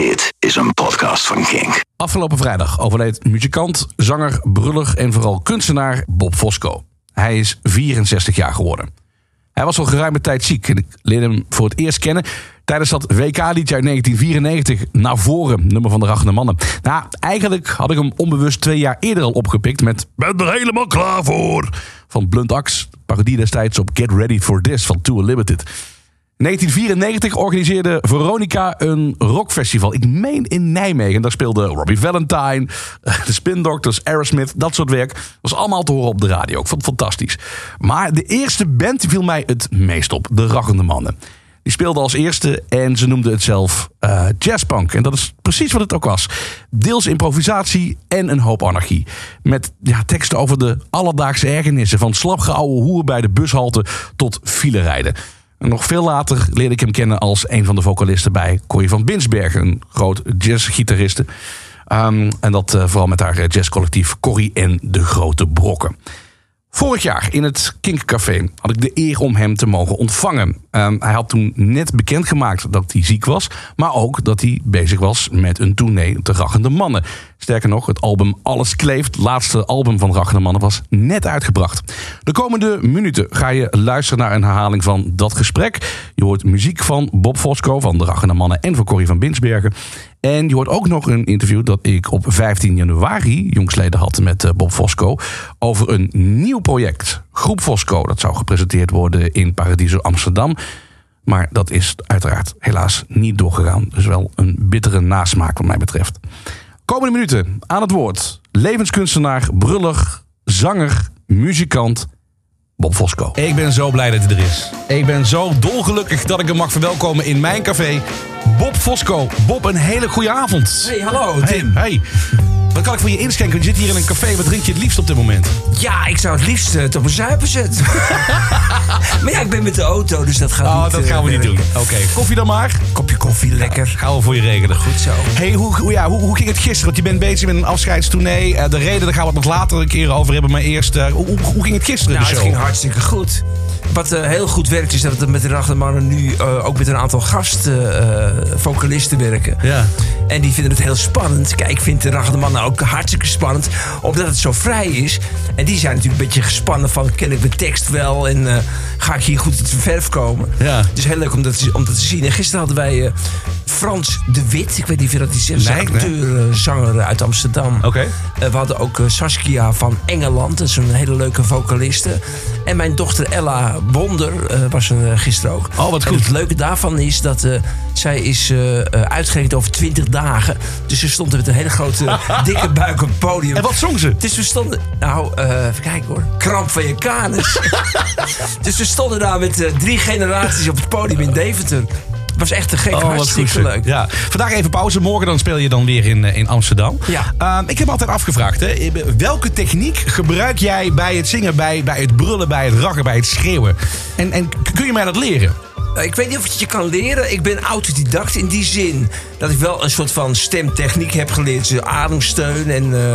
Dit is een podcast van Kink. Afgelopen vrijdag overleed muzikant, zanger, brullig en vooral kunstenaar Bob Fosco. Hij is 64 jaar geworden. Hij was al geruime tijd ziek en ik leerde hem voor het eerst kennen tijdens dat WK-liedje uit 1994, Naar voren, nummer van de Rachende Mannen. Nou, eigenlijk had ik hem onbewust twee jaar eerder al opgepikt met Ben er helemaal klaar voor van Blunt Axe, parodie destijds op Get Ready for This van Tour Limited. 1994 organiseerde Veronica een rockfestival. Ik meen in Nijmegen. Daar speelde Robbie Valentine, de Spin Doctors, Aerosmith, dat soort werk. Was allemaal te horen op de radio. Ik vond het fantastisch. Maar de eerste band viel mij het meest op. De Rachende Mannen. Die speelde als eerste en ze noemden het zelf uh, jazzpunk. En dat is precies wat het ook was. Deels improvisatie en een hoop anarchie. Met ja, teksten over de alledaagse ergernissen. Van slapgeouwe hoeren bij de bushalte tot filerijden. Nog veel later leerde ik hem kennen als een van de vocalisten bij Corrie van Binsbergen, een groot jazzgitariste. Um, en dat uh, vooral met haar jazzcollectief Corrie en de Grote Brokken. Vorig jaar in het Kinkcafé had ik de eer om hem te mogen ontvangen. Um, hij had toen net bekendgemaakt dat hij ziek was, maar ook dat hij bezig was met een tournee te Rachende Mannen. Sterker nog, het album Alles Kleeft, laatste album van Rachende Mannen, was net uitgebracht. De komende minuten ga je luisteren naar een herhaling van dat gesprek. Je hoort muziek van Bob Fosco van de Rachende Mannen en van Corrie van Binsbergen. En je hoort ook nog een interview dat ik op 15 januari jongsleden had met eh, Bob Fosco over een nieuw project. Groep Fosco, dat zou gepresenteerd worden in Paradiso Amsterdam. Maar dat is uiteraard helaas niet doorgegaan. Dus wel een bittere nasmaak wat mij betreft. Komende minuten aan het woord. Levenskunstenaar, brullig, zanger, muzikant Bob Fosco. Ik ben zo blij dat hij er is. Ik ben zo dolgelukkig dat ik hem mag verwelkomen in mijn café. Bob Fosco. Bob, een hele goede avond. Hey, hallo Tim. Hey, hey. Wat kan ik voor je inschenken? Je zit hier in een café. Wat drink je het liefst op dit moment? Ja, ik zou het liefst uh, op een zuipen zetten. maar ja, ik ben met de auto, dus dat gaat oh, niet. dat gaan we niet doen. Oké, okay. koffie dan maar. Kopje koffie, lekker. Ja, gaan we voor je regelen. Goed zo. Hey, hoe, hoe, ja, hoe, hoe ging het gisteren? Want je bent bezig met een afscheidstournee. Uh, de reden, daar gaan we het nog later een keer over hebben. Maar eerst, hoe, hoe, ging het gisteren? Nou, het ging hartstikke goed. Wat uh, heel goed werkt is dat we met de Rachtermannen nu uh, ook met een aantal gastvocalisten uh, werken. Ja. En die vinden het heel spannend. Kijk, ik vind de Rachtermannen ook hartstikke spannend. Omdat het zo vrij is. En die zijn natuurlijk een beetje gespannen van... ken ik mijn tekst wel en ga ik hier goed in de verf komen. Ja. Het is heel leuk om dat, om dat te zien. En gisteren hadden wij Frans de Wit. Ik weet niet of je dat die zegt. Nee, acteur, zanger uit Amsterdam. Oké. Okay. we hadden ook Saskia van Engeland. Dat is een hele leuke vocaliste. En mijn dochter Ella Wonder uh, was er uh, gisteren ook. Oh, wat goed. En het leuke daarvan is dat uh, zij is uitgerekend over 20 dagen. Dus ze stond met een hele grote, dikke buik op het podium. En wat zong ze? Dus we stonden... Nou, even kijken hoor. Kramp van je kanus. dus we stonden daar met drie generaties op het podium in Deventer. was echt te gek. Oh, Hartstikke leuk. Ja. Vandaag even pauze. Morgen dan speel je dan weer in, in Amsterdam. Ja. Uh, ik heb altijd afgevraagd. Hè, welke techniek gebruik jij bij het zingen, bij, bij het brullen, bij het rakken, bij het schreeuwen? En, en kun je mij dat leren? Ik weet niet of je het je kan leren. Ik ben autodidact in die zin dat ik wel een soort van stemtechniek heb geleerd. Dus ademsteun en... Uh,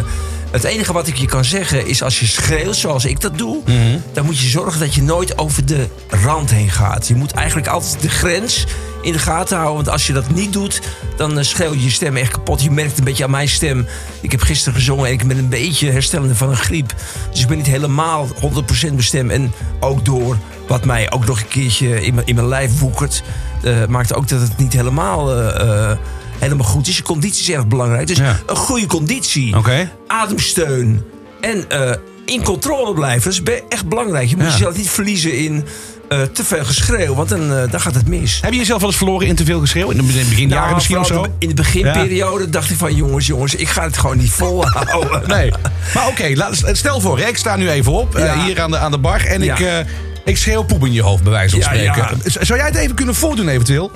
het enige wat ik je kan zeggen is als je schreeuwt zoals ik dat doe... Mhm. Dan moet je zorgen dat je nooit over de rand heen gaat. Je moet eigenlijk altijd de grens in de gaten houden. Want als je dat niet doet, dan uh, schreeuw je je stem echt kapot. Je merkt een beetje aan mijn stem. Ik heb gisteren gezongen en ik ben een beetje herstellende van een griep. Dus ik ben niet helemaal 100% mijn stem. En ook door wat mij ook nog een keertje in mijn, in mijn lijf woekert... Uh, maakt ook dat het niet helemaal... Uh, helemaal goed is. Je conditie is erg belangrijk. Dus Ja. een goede conditie, ademsteun en eh, in controle blijven. Dat is echt belangrijk. Je moet Ja. jezelf niet verliezen in eh, te veel geschreeuw, want dan, eh, dan gaat het mis. Heb je jezelf wel eens verloren in te veel geschreeuw? In de beginjaren Nou, misschien of zo? In de beginperiode dacht ik van jongens, jongens, ik ga het gewoon niet volhouden. Nee. Maar oké, laat- stel voor, hè, ik sta nu even op, eh, hier aan de, aan de bar. En ik, eh, ik schreeuw poep in je hoofd, bij wijze van Ja, spreken. Zou jij het even kunnen voordoen eventueel?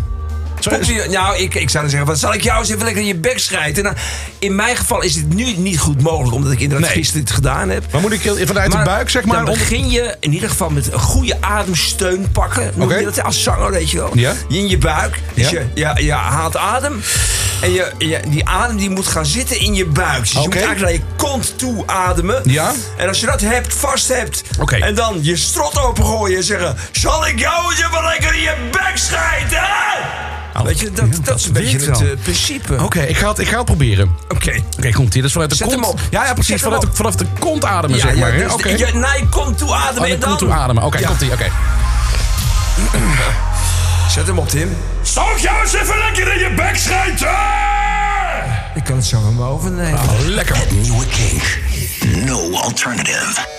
Nou, ik, ik zou dan zeggen, wat zal ik jou eens even lekker in je bek schijten? Nou, in mijn geval is dit nu niet goed mogelijk, omdat ik inderdaad Nee. gisteren het gedaan heb. Maar moet ik vanuit de buik, zeg maar? Dan onder- begin je in ieder geval met een goede ademsteun pakken. Noem Oké. je dat als zanger, weet je wel. Ja. In je buik. Dus Ja. je, ja, je haalt adem. En je, je, die adem die moet gaan zitten in je buik. Dus je moet eigenlijk naar je kont toe ademen. Ja. En als je dat hebt, vast hebt. En dan je strot opengooien en zeggen... Zal ik jou eens even lekker in je bek schijten? hè?" Nou, Weet je, dat, ja, dat, dat is een beetje het eh, principe. Oké, ik, ga het, ik ga het proberen. Oké. Oké, komt hier. Dus vanuit de Zet kont. hem op. Ja, ja, precies. Vanuit de, vanaf de kont ademen, Ja, zeg maar. ja, dus Oké. je, naar je kont toe ademen Oh, en de kont dan... toe ademen. Oké, komt ie. Oké. Zet hem op, Tim. Zou jou eens even lekker in je bek schijten? Ik kan het zo van me overnemen. Oh, lekker. Nieuwe Kink. No alternative.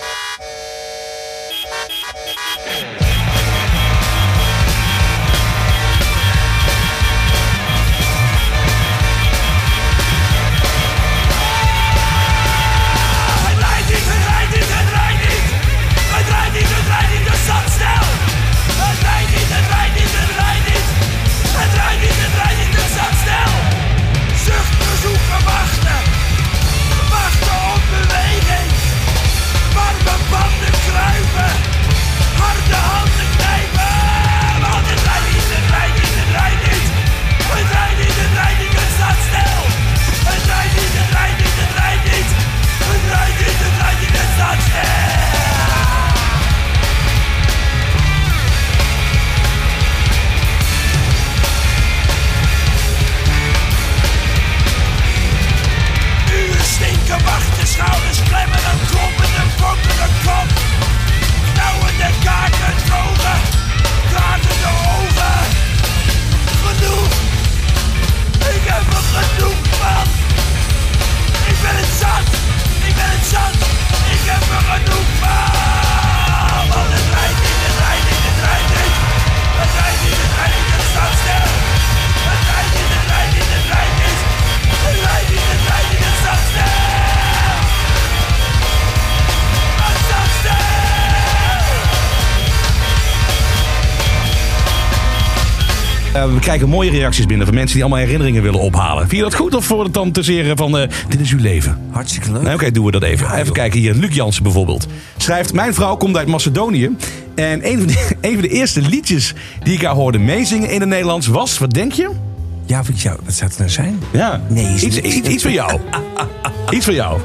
Krijgen mooie reacties binnen van mensen die allemaal herinneringen willen ophalen. Vind je dat goed of voor het dan te zeren van eh, dit is uw leven? Hartstikke leuk. Oké, doen we dat even. Ja, even joh. kijken hier. Luc Jansen bijvoorbeeld. Schrijft, mijn vrouw komt uit Macedonië. En een van, de, een van de eerste liedjes die ik haar hoorde meezingen in het Nederlands was, wat denk je? Ja, wat, zou, het nou zijn? Ja. Nee, iets, iets, iets van jou. iets van jou.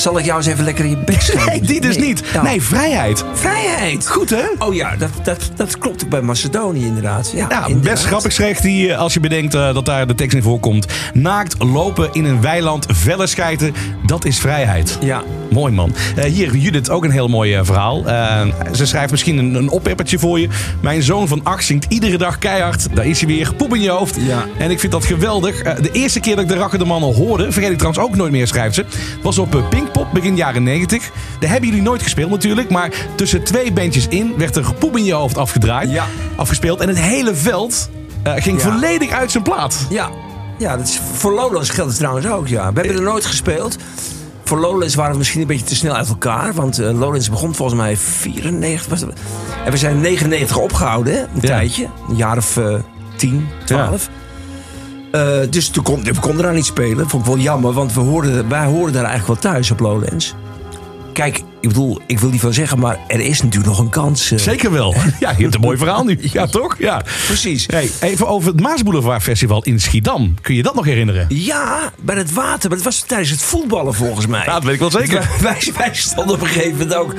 Zal ik jou eens even lekker in je bek schrijven? Nee, die dus niet. Nou, Nee, vrijheid. Vrijheid. Goed hè? Oh ja, dat, dat, dat klopt ook bij Macedonië inderdaad. Ja, Ja, inderdaad. best grappig schreef hij, eh, als je bedenkt eh, dat daar de tekst in voorkomt. Naakt lopen in een weiland, vellen schijten, dat is vrijheid. Ja. Mooi man. Eh, hier, Judith, ook een heel mooi verhaal. Ze schrijft misschien een, een oppeppertje voor je. Mijn zoon van acht zingt iedere dag keihard. Daar is hij weer, poep in je hoofd. Ja. En ik vind dat geweldig. De eerste keer dat ik de Rakker de Mannen hoorde, vergeet ik trouwens ook nooit meer, schrijft ze. Was op eh, Pinkpop, begin jaren 90. Daar hebben jullie nooit gespeeld natuurlijk. Maar tussen twee bandjes in werd er poep in je hoofd afgedraaid. Ja. Afgespeeld. En het hele veld eh, ging Ja. volledig uit zijn plaat. Ja, ja dat is, voor Lowlands geldt het trouwens ook, ja. We hebben er nooit gespeeld. Voor Lowlands waren we misschien een beetje te snel uit elkaar. Want eh, Lowlands begon volgens mij 94. Was het, en we zijn 99 opgehouden, een Ja. tijdje. Een jaar of eh 10, 12. Eh, dus toen kon, we konden daar niet spelen. Vond ik wel jammer, want we hoorden, wij hoorden daar eigenlijk wel thuis op Lowlands. Kijk, ik bedoel, ik wil niet veel zeggen, maar er is natuurlijk nog een kans. eh. Zeker wel. Ja, je hebt een mooi verhaal nu. Ja, toch? Ja. Precies. Hey, even over het Maasboulevard Festival in Schiedam. Kun je dat nog herinneren? Ja, bij het water. Maar dat was tijdens het voetballen volgens mij. Ja, dat weet ik wel zeker. Wij, wij stonden op een gegeven moment ook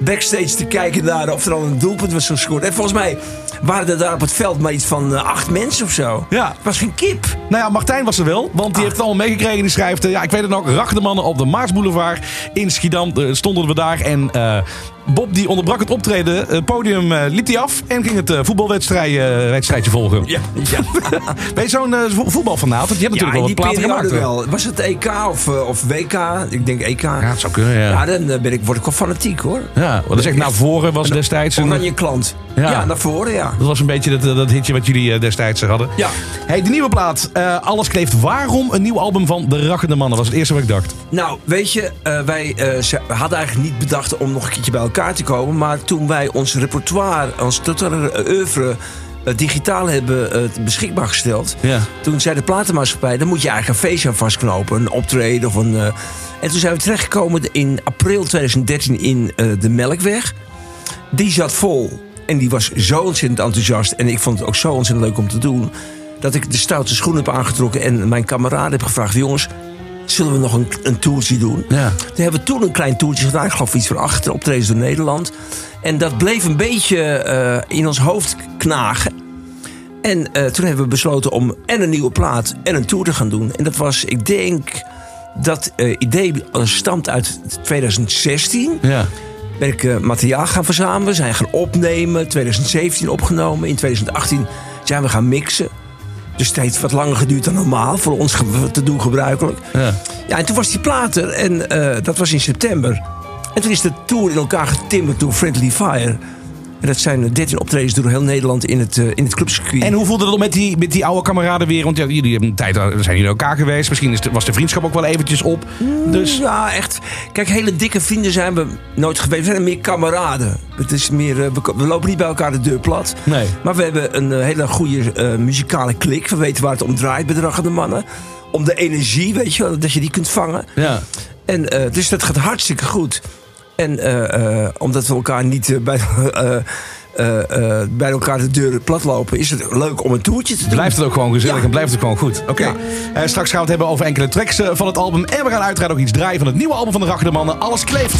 backstage te kijken naar of er al een doelpunt was gescoord. En volgens mij waren er daar op het veld maar iets van eh, acht mensen of zo. Ja. Het was geen kip. Nou ja, Martijn was er wel, want die heeft het allemaal meegekregen. Die schrijft, ja, ik weet het nog, Rachtermannen op de Maasboulevard in Schiedam eh, stonden we daar. En eh, Bob die onderbrak het optreden, het podium eh, liep hij af en ging het eh, voetbalwedstrijd, eh, wedstrijdje volgen. Ja, ja. Ben je zo'n eh, vo- voetbalfanaat? Want je hebt natuurlijk wel wat platen periode gemaakt. wel. Was het EK of, eh, of WK? Ik denk EK. Ja, het zou kunnen, ja. dan eh, ben ik, word ik wel fanatiek hoor. Ja, want dat is echt naar voren was destijds een... Oranje klant. Ja. Ja. naar voren ja. Dat was een beetje dat, dat hitje wat jullie eh, destijds hadden. Ja. Hey, de nieuwe plaat. eh, Alles kleeft. Waarom een nieuw album van De Rakkende Mannen? was het eerste wat ik dacht. Nou, weet je, eh, wij eh, we hadden eigenlijk niet bedacht om nog een keertje bij elkaar te komen. Maar toen wij ons repertoire, ons totale oeuvre eh, digitaal hebben eh, beschikbaar gesteld. Ja. Toen zei de platenmaatschappij, dan moet je eigenlijk een feestje aan vastknopen. Een optreden of een... eh, en toen zijn we terechtgekomen in april 2013 in de Melkweg. Die zat vol. En die was zo ontzettend enthousiast. En ik vond het ook zo ontzettend leuk om te doen. Dat ik de stoute schoen heb aangetrokken en mijn kameraden heb gevraagd: jongens, zullen we nog een, een toertje doen? Ja. Toen hebben we toen een klein toertje gedaan. Ik geloof iets van acht optredens door Nederland. En dat bleef een beetje eh, in ons hoofd knagen. En eh, toen hebben we besloten om en een nieuwe plaat en een tour te gaan doen. En dat was, ik denk, dat eh, idee stamt uit 2016. Ja. Ben ik materiaal gaan verzamelen, zijn gaan opnemen. 2017 opgenomen. In 2018 zijn we gaan mixen. Dus het heeft wat langer geduurd dan normaal. Voor ons te doen gebruikelijk. Ja. Ja, en toen was die plaat er. En eh, dat was in september. En toen is de tour in elkaar getimmerd door Friendly Fire. En dat zijn 13 optredens door heel Nederland in het, eh, in het clubcircuit. En hoe voelde het om met die, met die oude kameraden weer? Want ja, jullie hebben een tijd, zijn jullie elkaar geweest. Misschien is de- was de vriendschap ook wel eventjes op. Dus Ja, echt. Kijk, hele dikke vrienden zijn we nooit geweest. We zijn meer kameraden. Het is meer, eh, we, lopen niet bij elkaar de deur plat. Nee. Maar we hebben een eh, hele goede eh, muzikale klik. We weten waar het om draait bij de Raggende Mannen. Om de energie, weet je wel, dat je die kunt vangen. ja. En, eh, dus dat gaat hartstikke goed. En eh, eh, omdat we elkaar niet eh, bij, bij elkaar de deur plat lopen... is het leuk om een toertje te doen. Blijft het ook gewoon gezellig Ja. en blijft het gewoon goed. Oké. Ja. Straks gaan we het hebben over enkele tracks van het album. En we gaan uiteraard ook iets draaien van het nieuwe album van de Rakkende Mannen. Alles kleeft.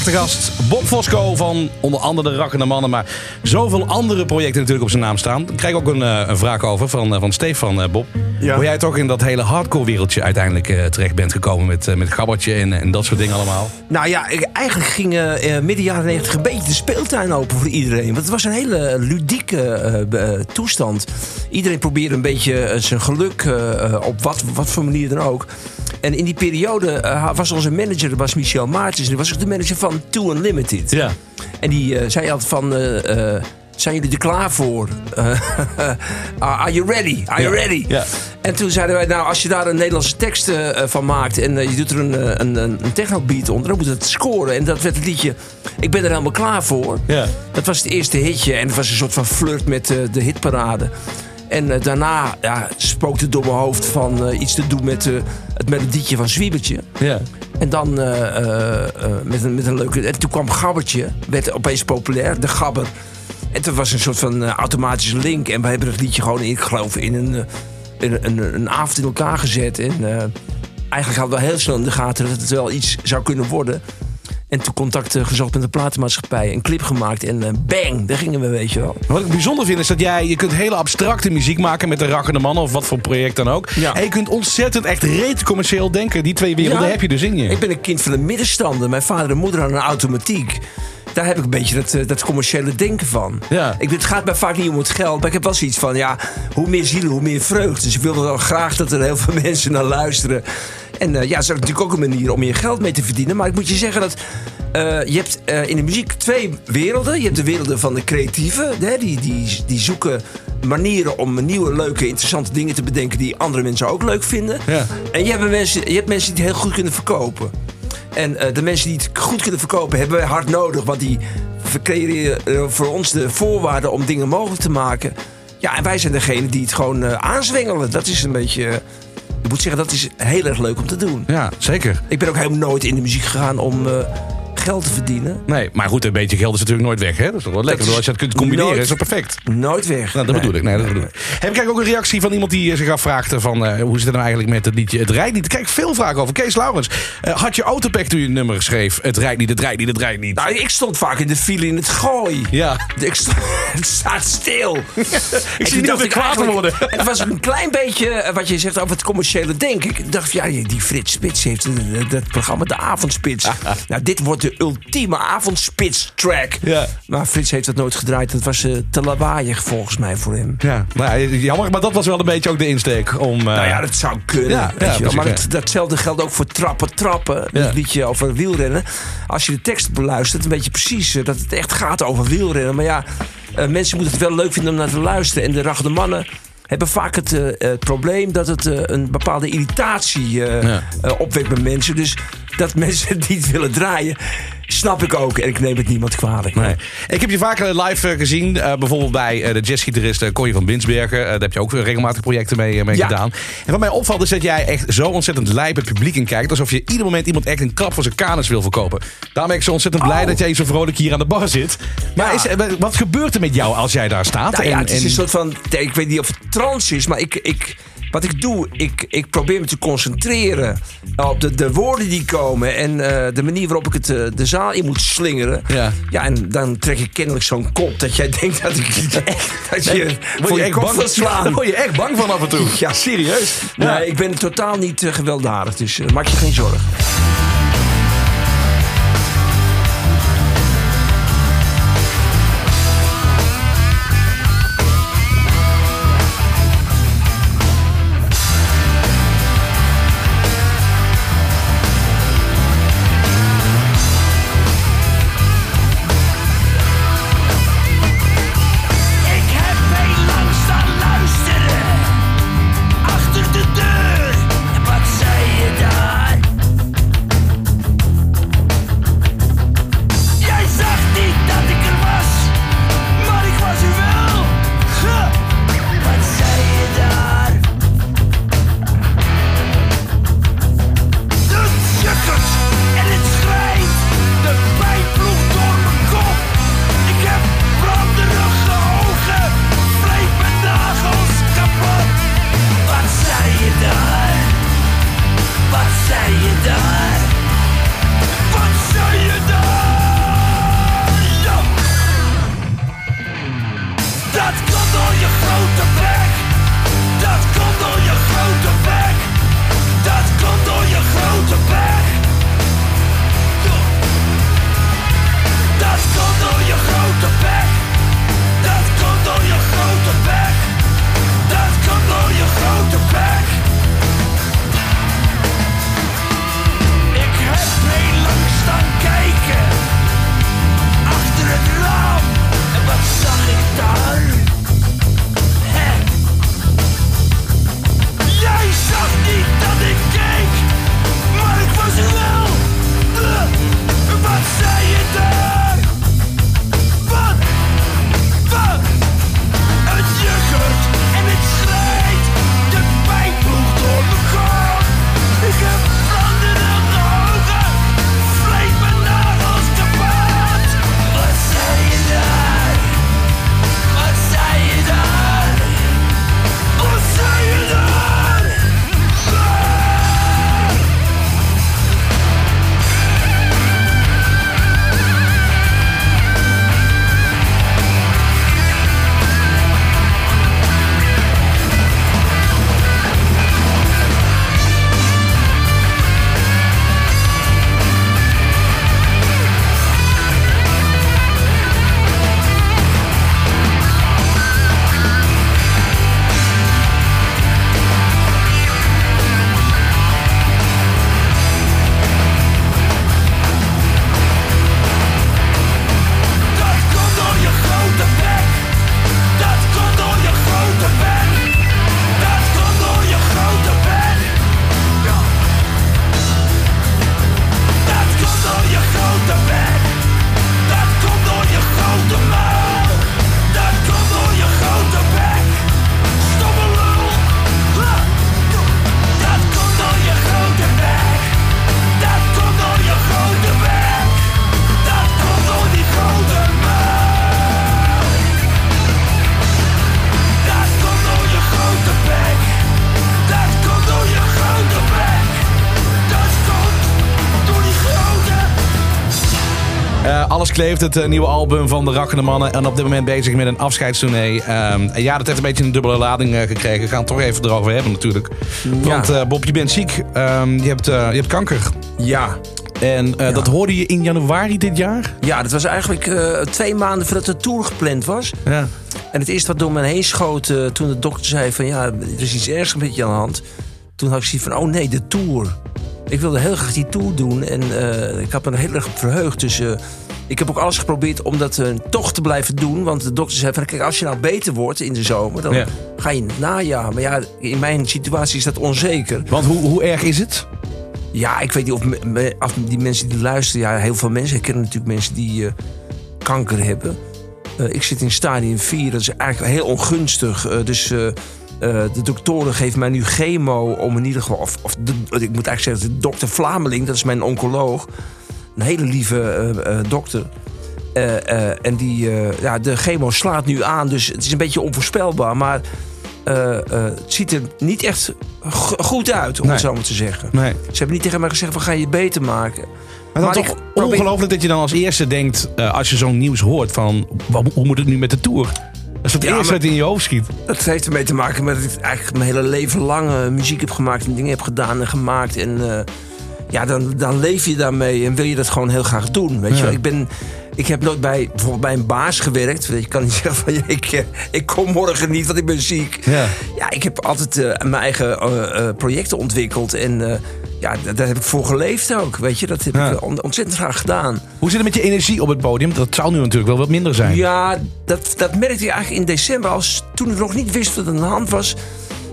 Vandaag de gast Bob Fosco van onder andere de Rakkende Mannen. Maar zoveel andere projecten natuurlijk op zijn naam staan. Ik krijg ook een, eh, een vraag over van, uh, van Stefan, eh, Bob. Ja. Hoe jij toch in dat hele hardcore wereldje uiteindelijk eh, terecht bent gekomen met, eh, met Gabbertje en, en dat soort dingen allemaal. Nou ja, eigenlijk ging eh, eh, midden jaren 90 een beetje de speeltuin open voor iedereen. Want het was een hele ludieke eh, eh, toestand. Iedereen probeerde een beetje eh, zijn geluk eh, eh, op wat, wat voor manier dan ook. En in die periode eh, was onze manager, dat was Michel Maartens. Die was ook de manager van Too Unlimited. Ja. En die eh, zei altijd van... eh, eh, zijn jullie er klaar voor? Are you ready? Are you Ja. ready? Ja. En toen zeiden wij, nou, als je daar een Nederlandse tekst van maakt... en je doet er een, een, een, technobeat onder, dan moet het scoren. En dat werd het liedje Ik ben er helemaal klaar voor. Ja. Dat was het eerste hitje en het was een soort van flirt met de hitparade. En daarna ja, spookte het door mijn hoofd van iets te doen met eh, het melodietje van Zwiebertje. Ja. En dan eh, eh, eh, met, een, met een leuke... En toen kwam Gabbertje, werd opeens populair, de Gabber. En toen was een soort van automatische link. En we hebben het liedje gewoon, ik geloof, in een, in een, een, avond in elkaar gezet. En eigenlijk hadden we heel snel in de gaten dat het wel iets zou kunnen worden. En toen contact gezocht met de platenmaatschappij. Een clip gemaakt en eh, bang, daar gingen we, weet je wel. Wat ik bijzonder vind is dat jij, je kunt hele abstracte muziek maken met de Rakkende Mannen of wat voor project dan ook. Ja. En je kunt ontzettend echt reet commercieel denken. Die twee werelden Ja. heb je dus in je. Ik ben een kind van de middenstander. Mijn vader en moeder hadden een automatiek. Daar heb ik een beetje dat, eh, dat commerciële denken van. Ja. Ik, het gaat mij vaak niet om het geld. Maar ik heb wel zoiets van, ja, hoe meer zielen, hoe meer vreugd. Dus ik wil wel graag dat er heel veel mensen naar luisteren. En eh, ja, dat is natuurlijk ook een manier om je geld mee te verdienen. Maar ik moet je zeggen dat... eh, je hebt in de muziek twee werelden. Je hebt de werelden van de creatieven. Hè, die, die, die zoeken manieren om nieuwe, leuke, interessante dingen te bedenken... die andere mensen ook leuk vinden. Ja. En je hebt, mensen, je hebt mensen die het heel goed kunnen verkopen. En eh, de mensen die het goed kunnen verkopen hebben wij hard nodig. Want die creëren eh, voor ons de voorwaarden om dingen mogelijk te maken. Ja, en wij zijn degene die het gewoon eh, aanzwengelen. Dat is een beetje... ik moet zeggen, dat is heel erg leuk om te doen. Ja, zeker. Ik ben ook helemaal nooit in de muziek gegaan om geld te verdienen. Nee, maar goed, een beetje geld is natuurlijk nooit weg. Hè? Dat is toch wel lekker. is Als je het kunt combineren, nooit- is dat perfect. Nooit weg. Nou, dat bedoel ik. Nee, dat bedoel ik. Heb ik ook een reactie van iemand die eh, zich afvraagt eh, van eh, hoe zit het nou eigenlijk met het liedje Het rijdt niet. Krijg veel vragen over. Kees Laurens, eh, had je autopack toen je het nummer schreef? Het rijdt niet, het rijdt niet, het rijdt niet. Nou, ik stond vaak in de file in het gooi. Ja. Ik het staat stil. ik zie niet of ik kwaad worden. Het was een klein beetje wat je zegt over het commerciële denken. Ik dacht, ja, die Frits Spits heeft dat programma De Avondspits. nou, dit wordt de ultieme avondspits-track. Ja. Maar Frits heeft dat nooit gedraaid. Dat was eh, te lawaaiig volgens mij voor hem. Ja, nou, ja, jammer, maar dat was wel een beetje ook de insteek om... eh, Nou ja, dat zou kunnen. Ja, weet ja, je wel. maar dat, datzelfde geldt ook voor trappen, trappen. Dat liedje over wielrennen. Als je de tekst beluistert, dan weet je precies eh, dat het echt gaat over wielrennen. Maar ja, mensen moeten het wel leuk vinden om naar te luisteren. En de ragde mannen hebben vaak het, het probleem dat het een bepaalde irritatie Ja. eh, opwekt bij mensen. Dus dat mensen het niet willen draaien, snap ik ook. En ik neem het niemand kwalijk. Nee. Ik heb je vaker live eh, gezien. eh, bijvoorbeeld bij eh, de jazzgitarist Connie van Binsbergen. Daar heb je ook regelmatig projecten mee, mee Ja. gedaan. En wat mij opvalt is dat jij echt zo ontzettend lijp het publiek in kijkt. Alsof je ieder moment iemand echt een klap voor zijn kanus wil verkopen. Daarom ben ik zo ontzettend blij Oh. dat jij zo vrolijk hier aan de bar zit. Maar Ja. is, wat gebeurt er met jou als jij daar staat? Nou ja, En- het is en- een soort van. Ik weet niet of het trance is, maar ik. ik wat ik doe, ik, ik probeer me te concentreren op de, de woorden die komen en eh, de manier waarop ik het eh, de zaal in moet slingeren. Ja. ja, en dan trek ik kennelijk zo'n kop dat jij denkt dat ik echt dat je Word voor je, kop wil slaan. Daar word je echt bang van af en toe. Ja, serieus. Nee, ik ben totaal niet eh, gewelddadig, dus maak je geen zorgen. Kleeft, het eh, nieuwe album van de Rakkende Mannen. En op dit moment bezig met een afscheidstournee. Ehm, ja, dat heeft een beetje een dubbele lading eh, gekregen. We gaan het toch even erover hebben natuurlijk. Want eh, Bob, je bent ziek. Ehm, je, hebt, je hebt kanker. Ja. En dat hoorde je in januari dit jaar? ja, dat was eigenlijk twee maanden voordat de tour gepland was. Ja. En het eerste wat door me heen schoot toen de dokter zei van... ja, er is iets ergs met je aan de hand. Toen had ik zoiets van, oh nee, de tour. Ik wilde heel graag die tour doen en ik had me er heel erg verheugd. Dus ik heb ook alles geprobeerd om dat eh, toch te blijven doen. Want de dokter zei van, kijk, als je nou beter wordt in de zomer... dan Ja. ga je in het najaar. Maar ja, in mijn situatie is dat onzeker. Want hoe, hoe erg is het? Ja, ik weet niet of, of die mensen die luisteren... Ja, heel veel mensen. Ik ken natuurlijk mensen die eh, kanker hebben. Eh, ik zit in stadium 4. Dat is eigenlijk heel ongunstig. Dus de doktoren geven mij nu chemo om in ieder geval... Of, of de, ik moet eigenlijk zeggen, de dokter Vlameling, dat is mijn oncoloog. Een hele lieve eh, eh, dokter. Eh, en die, ja, de chemo slaat nu aan, dus het is een beetje onvoorspelbaar. Maar het ziet er niet echt go- goed uit, om Nee. het zo maar te zeggen. Nee. Ze hebben niet tegen mij gezegd van ga je beter maken. Maar dan Maar toch probeer- ongelooflijk dat je dan als eerste denkt... als je zo'n nieuws hoort van... hoe moet het nu met de Tour? Dat is het Ja, eerste wat in je hoofd schiet. Dat heeft ermee te maken met dat ik eigenlijk mijn hele leven lang muziek heb gemaakt en dingen heb gedaan en gemaakt. En ja, dan, dan leef je daarmee en wil je dat gewoon heel graag doen. Weet je wel. Ik, ben, ik heb nooit bij, bijvoorbeeld bij een baas gewerkt. Je kan niet zeggen van ik, eh, ik kom morgen niet, want ik ben ziek. Ja. Ja, ik heb altijd eh, mijn eigen eh, projecten ontwikkeld. En ja, daar, heb ik voor geleefd ook. Weet je, dat heb Ja. ik on- ontzettend graag gedaan. Hoe zit het met je energie op het podium? Dat zou nu natuurlijk wel wat minder zijn. Ja, dat, dat merkte ik eigenlijk in december. Als, toen ik nog niet wist wat aan de hand was.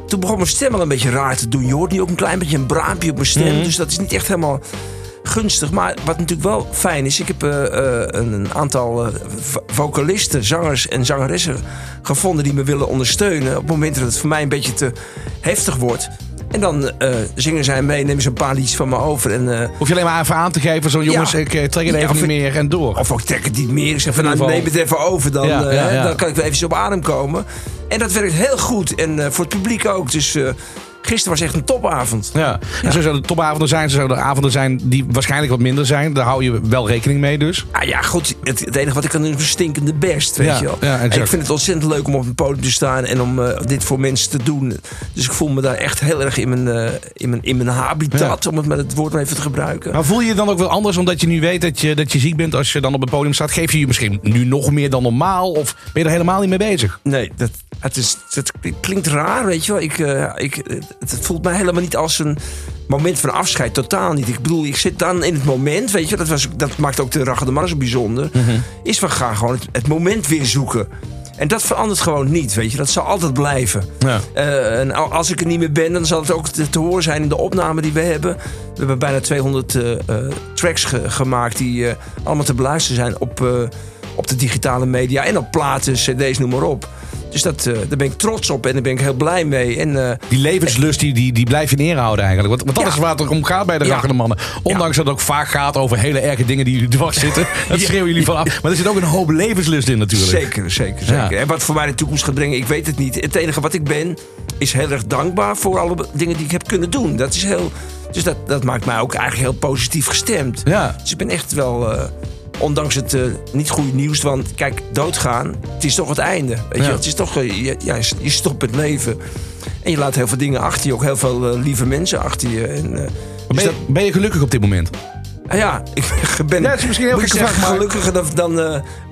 Toen begon mijn stem al een beetje raar te doen. Je hoort nu ook een klein beetje een braampje op mijn stem. Dus dat is niet echt helemaal gunstig. Maar wat natuurlijk wel fijn is. Ik heb eh, eh, een, aantal eh, vo- vocalisten, zangers en zangeressen gevonden. die me willen ondersteunen. Op het moment dat het voor mij een beetje te heftig wordt. En dan zingen zij mee, nemen ze een paar liedjes van me over. En, Hoef je alleen maar even aan te geven. Zo jongens, Ja. ik trek het even niet ik- meer en door. Of ook trek het niet meer. Ik zeg van, nou, neem het even over. Dan, ja. dan kan ik weer even op adem komen. En dat werkt heel goed. En eh, voor het publiek ook. Dus eh, gisteren was echt een topavond. Ja. En zo zouden topavonden zijn. Zo zouden avonden zijn die waarschijnlijk wat minder zijn. Daar hou je wel rekening mee dus. Ah ja, goed. Het, het enige wat ik kan doen is een stinkende best, weet Ja, je wel. ja, en exact. ik vind het ontzettend leuk om op een podium te staan en om eh, dit voor mensen te doen. Dus ik voel me daar echt heel erg in mijn, in mijn, in mijn habitat, om het met het woord maar even te gebruiken. Maar voel je je dan ook wel anders omdat je nu weet dat je, dat je ziek bent als je dan op het podium staat? Geef je je misschien nu nog meer dan normaal? Of ben je er helemaal niet mee bezig? Nee, dat, het, is, het klinkt raar, weet je wel. Ik, eh, ik, het, voelt mij helemaal niet als een moment van afscheid. Totaal niet. Ik bedoel, ik zit dan in het moment, weet je. Dat, was, dat maakt ook de Ragga de Mar zo bijzonder. Is we gaan gewoon het, het moment weer zoeken. En dat verandert gewoon niet, weet je. Dat zal altijd blijven. Ja. Eh, en al- als ik er niet meer ben, dan zal het ook te, te horen zijn in de opname die we hebben. We hebben bijna 200 eh, tracks ge- gemaakt die allemaal te beluisteren zijn op, op de digitale media en op platen, cd's, noem maar op. Dus dat, eh, daar ben ik trots op en daar ben ik heel blij mee. En, eh, Die levenslust die, die, die blijf je neerhouden eigenlijk. Want, want dat Ja. is waar het om gaat bij de Ja. mannen. Ondanks dat het ook vaak gaat over hele erge dingen die jullie dwars zitten. Dat schreeuwen jullie vanaf. Maar er zit ook een hoop levenslust in natuurlijk. Zeker, zeker, zeker. En wat voor mij de toekomst gaat brengen, ik weet het niet. Het enige wat ik ben, is heel erg dankbaar voor alle dingen die ik heb kunnen doen. Dat is heel, dus dat, dat maakt mij ook eigenlijk heel positief gestemd. Ja. Dus ik ben echt wel, eh, ondanks het eh, niet goede nieuws, want kijk, doodgaan, het is toch het einde. Weet Ja. je? Het is toch, eh, je, ja, je stopt het leven. En je laat heel veel dingen achter je, ook heel veel eh, lieve mensen achter je. En, dus Ben, je, ben je gelukkig op dit moment? Ah ja, ik ben Ja, het is misschien heel ik gekke zeggen, vraag, maar- gelukkiger dan, dan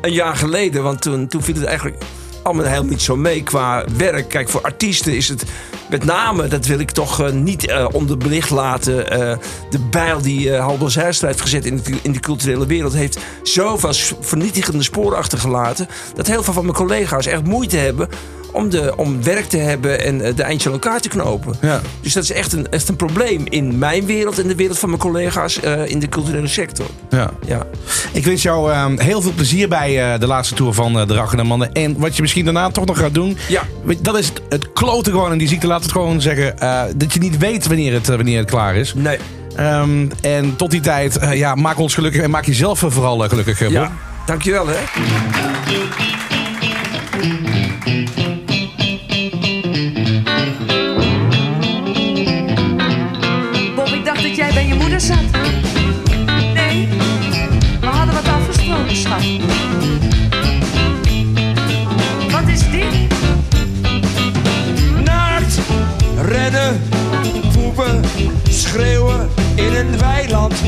een jaar geleden. Want toen, toen viel het eigenlijk allemaal helemaal niet zo mee qua werk. Kijk, voor artiesten is het met name, dat wil ik toch eh, niet eh, onderbelicht laten. eh, de bijl die eh Halbo Zijlstra heeft gezet in de, in de culturele wereld... heeft zoveel vernietigende sporen achtergelaten... dat heel veel van mijn collega's echt moeite hebben... om, de, om werk te hebben en eh, de eindjes aan elkaar te knopen. Ja. Dus dat is echt een, echt een probleem in mijn wereld... en de wereld van mijn collega's eh, in de culturele sector. Ja. Ja. Ik wens jou eh, heel veel plezier bij eh, de laatste tour van de Rakkende Mannen. En wat je misschien daarna toch nog gaat doen. Ja. Dat is het, het kloten gewoon in die ziekte. Laat het gewoon zeggen. dat je niet weet wanneer het, wanneer het klaar is. Nee. Ehm, en tot die tijd, ja, maak ons gelukkig. En maak jezelf vooral gelukkig. Bob. Ja. Dankjewel, hè.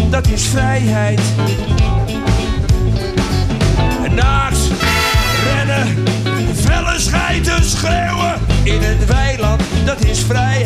Dat is vrijheid. Naakt, rennen, Felle schijten, schreeuwen. in een weiland, dat is vrijheid.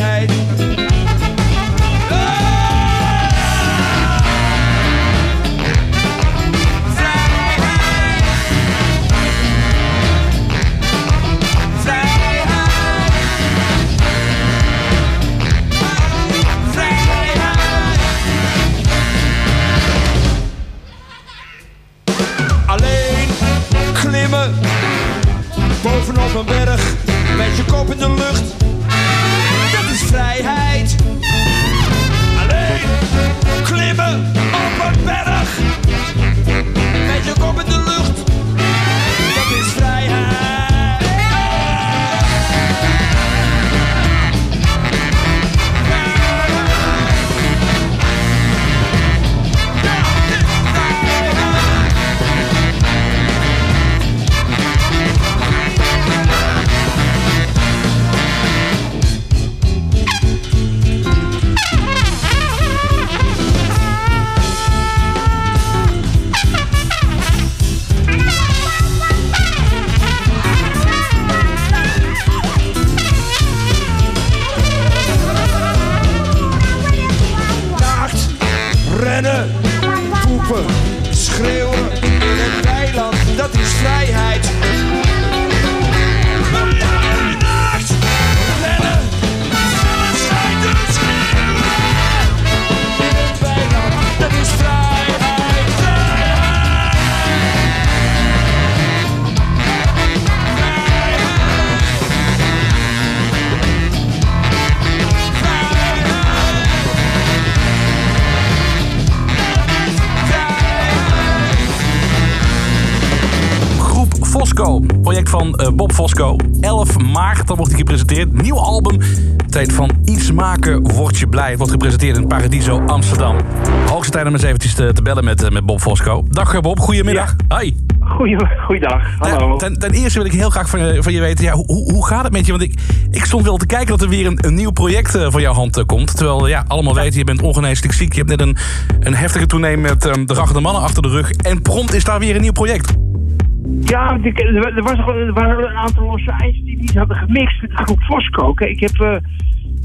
Van eh, Bob Fosco. 11 maart, dan wordt hij gepresenteerd. Nieuw album. Tijd van iets maken, word je blij. Het wordt gepresenteerd in Paradiso Amsterdam. Hoogste tijd om eens eventjes te, te bellen met, eh, met Bob Fosco. Dag eh, Bob, goedemiddag. Hoi. Goeie, goeiedag, hallo. Ten, ten eerste wil ik heel graag van je, van je weten, ja, hoe, hoe gaat het met je? Want ik, ik stond wel te kijken dat er weer een, een nieuw project van jouw hand komt. Terwijl, ja, allemaal weten, je bent ongeneeslijk ziek. Je hebt net een, een heftige toeneem met ehm, de raggende mannen achter de rug. En prompt is daar weer een nieuw project. Ja, er, was er waren een aantal losse eisen die niet hadden gemixt met de groep Fosco. Ik heb eh,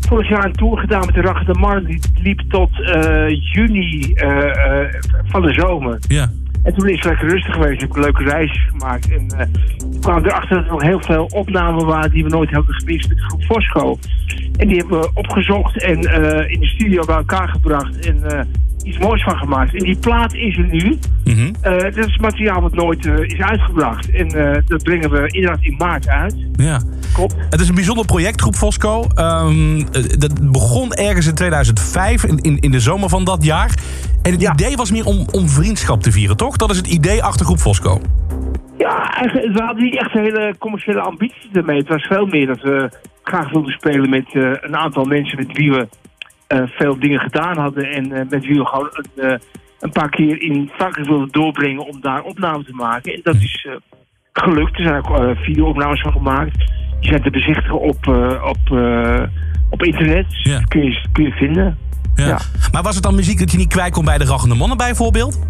vorig jaar een tour gedaan met de Rachel de Mar. Die liep tot eh, juni eh, van de zomer. Ja. En toen is het lekker rustig geweest. Ik heb leuke reisjes gemaakt. En eh, toen kwamen we erachter dat er nog heel veel opnamen waren die we nooit hadden gemixt met de groep Fosco. En die hebben we opgezocht en eh, in de studio bij elkaar gebracht. En eh, iets moois van gemaakt. En die plaat is er nu. Eh, dat is materiaal wat nooit is uitgebracht. En dat brengen we inderdaad in maart uit. Ja. Klopt. Het is een bijzonder project, Groep Fosco. Ehm, eh, dat begon ergens in 2005, in, in, in de zomer van dat jaar. En het Ja. idee was meer om, om vriendschap te vieren, toch? Dat is het idee achter Groep Fosco. Ja, we hadden niet echt hele commerciële ambities ermee. Het was veel meer dat we graag wilden spelen met eh, een aantal mensen met wie we eh, veel dingen gedaan hadden. En eh, met wie we gewoon een, een paar keer in Frankrijk wilden doorbrengen om daar opnames te maken. En dat is eh, gelukt. Er zijn ook video-opnames van gemaakt. Die zijn te bezichtigen op, op, op internet. Ja. kun, je, kun je vinden. Ja. Ja. Maar was het dan muziek dat je niet kwijt kon bij de Raggende Mannen bijvoorbeeld?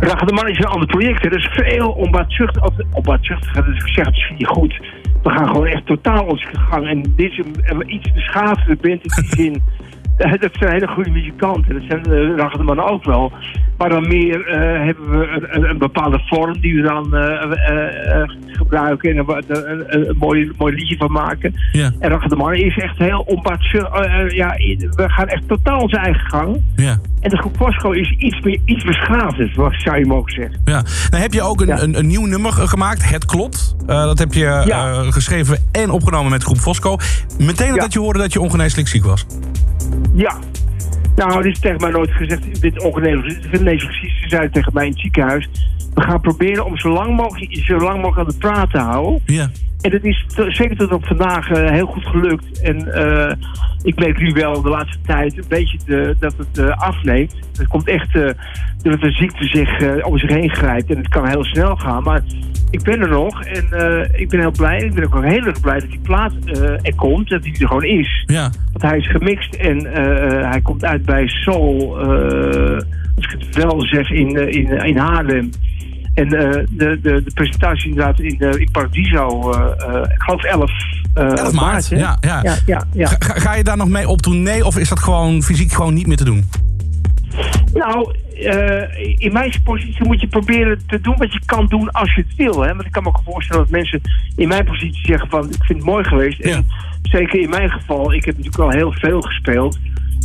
Raga de Man is een ander project. Er is veel onbaatzuchtig. Of, onbaatzuchtig, dus ik zeg het misschien niet goed. We gaan gewoon echt totaal onze gang. En dit is een, iets beschaafde band in die zin. Eh, Dat zijn hele goede muzikanten. Dat zijn uh, Raga de Man ook wel. Maar dan meer eh, hebben we een, een, een bepaalde vorm die we dan eh, eh, gebruiken. En een, een, mooi, mooi liedje van maken. Ja. En Raga de Man is echt heel eh, ja, we gaan echt totaal onze eigen gang. Ja. En de groep Fosco is iets, meer, iets beschaafd, wat zou je mogen zeggen. Ja. Nou heb je ook een, Ja. een, een nieuw nummer gemaakt, Het Klopt. Dat heb je Ja. geschreven en opgenomen met groep Fosco. Meteen Ja. dat je hoorde dat je ongeneeslijk ziek was. Ja. Nou, dit is tegen mij nooit gezegd. Dit ongeneeslijk. Ze zeiden tegen mij in het ziekenhuis. We gaan proberen om zo lang mogelijk, zo lang mogelijk aan de praat te houden. Ja. En het is zeker tot op vandaag eh, heel goed gelukt. En eh, ik merk nu wel de laatste tijd een beetje dat het eh, afneemt. Het komt echt eh dat de ziekte zich om zich heen grijpt. En het kan heel snel gaan. Maar ik ben er nog en ik ben heel blij. Ik ben ook heel erg blij dat die plaat er komt. Dat die er gewoon is. Ja. Want hij is gemixt en hij komt uit bij Soul, als ik het wel zeg, in, in, in Haarlem. En eh, de, de, de presentatie inderdaad in, eh, in Paradiso, eh, ik geloof 11, eh, 11 maart, ja, ja. ja, ja, ja. Ga, ga je daar nog mee op tournee of is dat gewoon fysiek gewoon niet meer te doen? Nou, in mijn positie moet je proberen te doen wat je kan doen als je het wil. Hè? Want ik kan me ook voorstellen dat mensen in mijn positie zeggen van... ik vind het mooi geweest. Ja. En zeker in mijn geval, ik heb natuurlijk al heel veel gespeeld.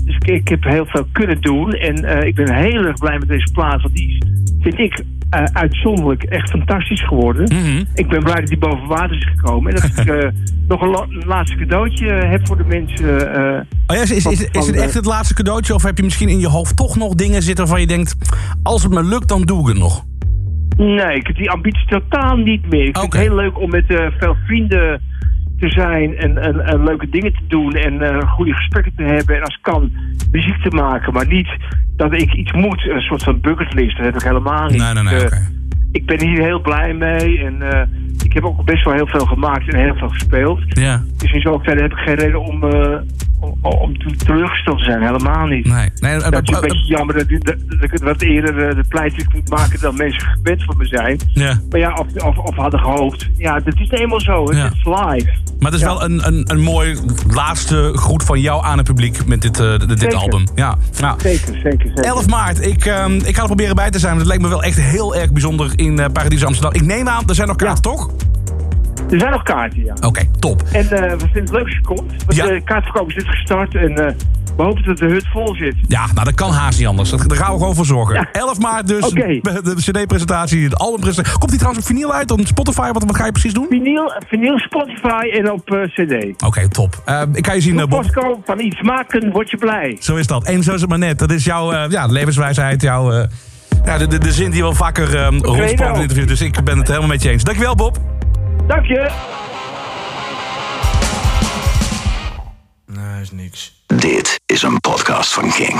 Dus ik, ik heb heel veel kunnen doen. En ik ben heel erg blij met deze plaat. Want die vind ik, eh, uitzonderlijk echt fantastisch geworden. Mhm. Ik ben blij dat die boven water is gekomen. En dat ik eh, nog een, la- een laatste cadeautje heb voor de mensen... eh, Oh ja, is, is, is, is Van- het echt eh, het laatste cadeautje of heb je misschien in je hoofd toch nog dingen zitten waarvan je denkt... als het me lukt, dan doe ik het nog? Nee, ik heb die ambitie totaal niet meer. Ik vind het heel leuk om met eh, veel vrienden te zijn en, en, en leuke dingen te doen en eh, goede gesprekken te hebben en als kan muziek te maken, maar niet dat ik iets moet, een soort van bucketlist, dat heb ik helemaal niet. Nee, nee, nee, Eh. Ik ben hier heel blij mee en eh, ik heb ook best wel heel veel gemaakt en heel veel gespeeld. Ja, Dus in zoverre heb ik geen reden om, eh, om, om te- teleurgesteld te zijn, helemaal niet. nee. nee Dat is een beetje jammer dat, dat, dat ik wat eerder eh, de pleitjes moet maken dan mensen gewend van me zijn. ja. Maar ja, of, of, of hadden gehoopt. Ja, dat is eenmaal zo. Het Ja. is live. Maar het is Ja. wel een, een, een mooi laatste groet van jou aan het publiek met dit, eh, dit Zeker. album. Ja. Nou, Zeker, zeker, zeker. 11 maart. Ik, ehm, ik ga er proberen bij te zijn. want Het lijkt me wel echt heel erg bijzonder in eh Paradies Amsterdam. Ik neem aan, er zijn nog kaarten, toch? Er zijn nog kaarten, ja. Oké, top. En eh, we vinden het leuk als je komt. Want Ja. de kaartverkoop is net gestart. En eh, we hopen dat de hut vol zit. Ja, nou dat kan haast niet anders. Dat- Daar gaan we gewoon voor zorgen. Ja. 11 maart dus, Oké. de cd-presentatie, de albumpresentatie. Komt die trouwens op vinyl uit, op Spotify? Wat, wat ga je precies doen? Vinyl, vinyl Spotify en op eh, cd. Oké, top. Eh, ik ga je zien, eh, Bob. Postcode van iets maken, word je blij. Zo is dat. En zo is het maar net. Dat is jouw eh, ja, levenswijsheid, jouw... eh, ja, de, de, de zin die wel vaker um, rondspookt in nou. interviews. Dus ik ben het helemaal met je eens. Dankjewel, Bob. Dank je. Nee, is niks. Dit is een podcast van Kink.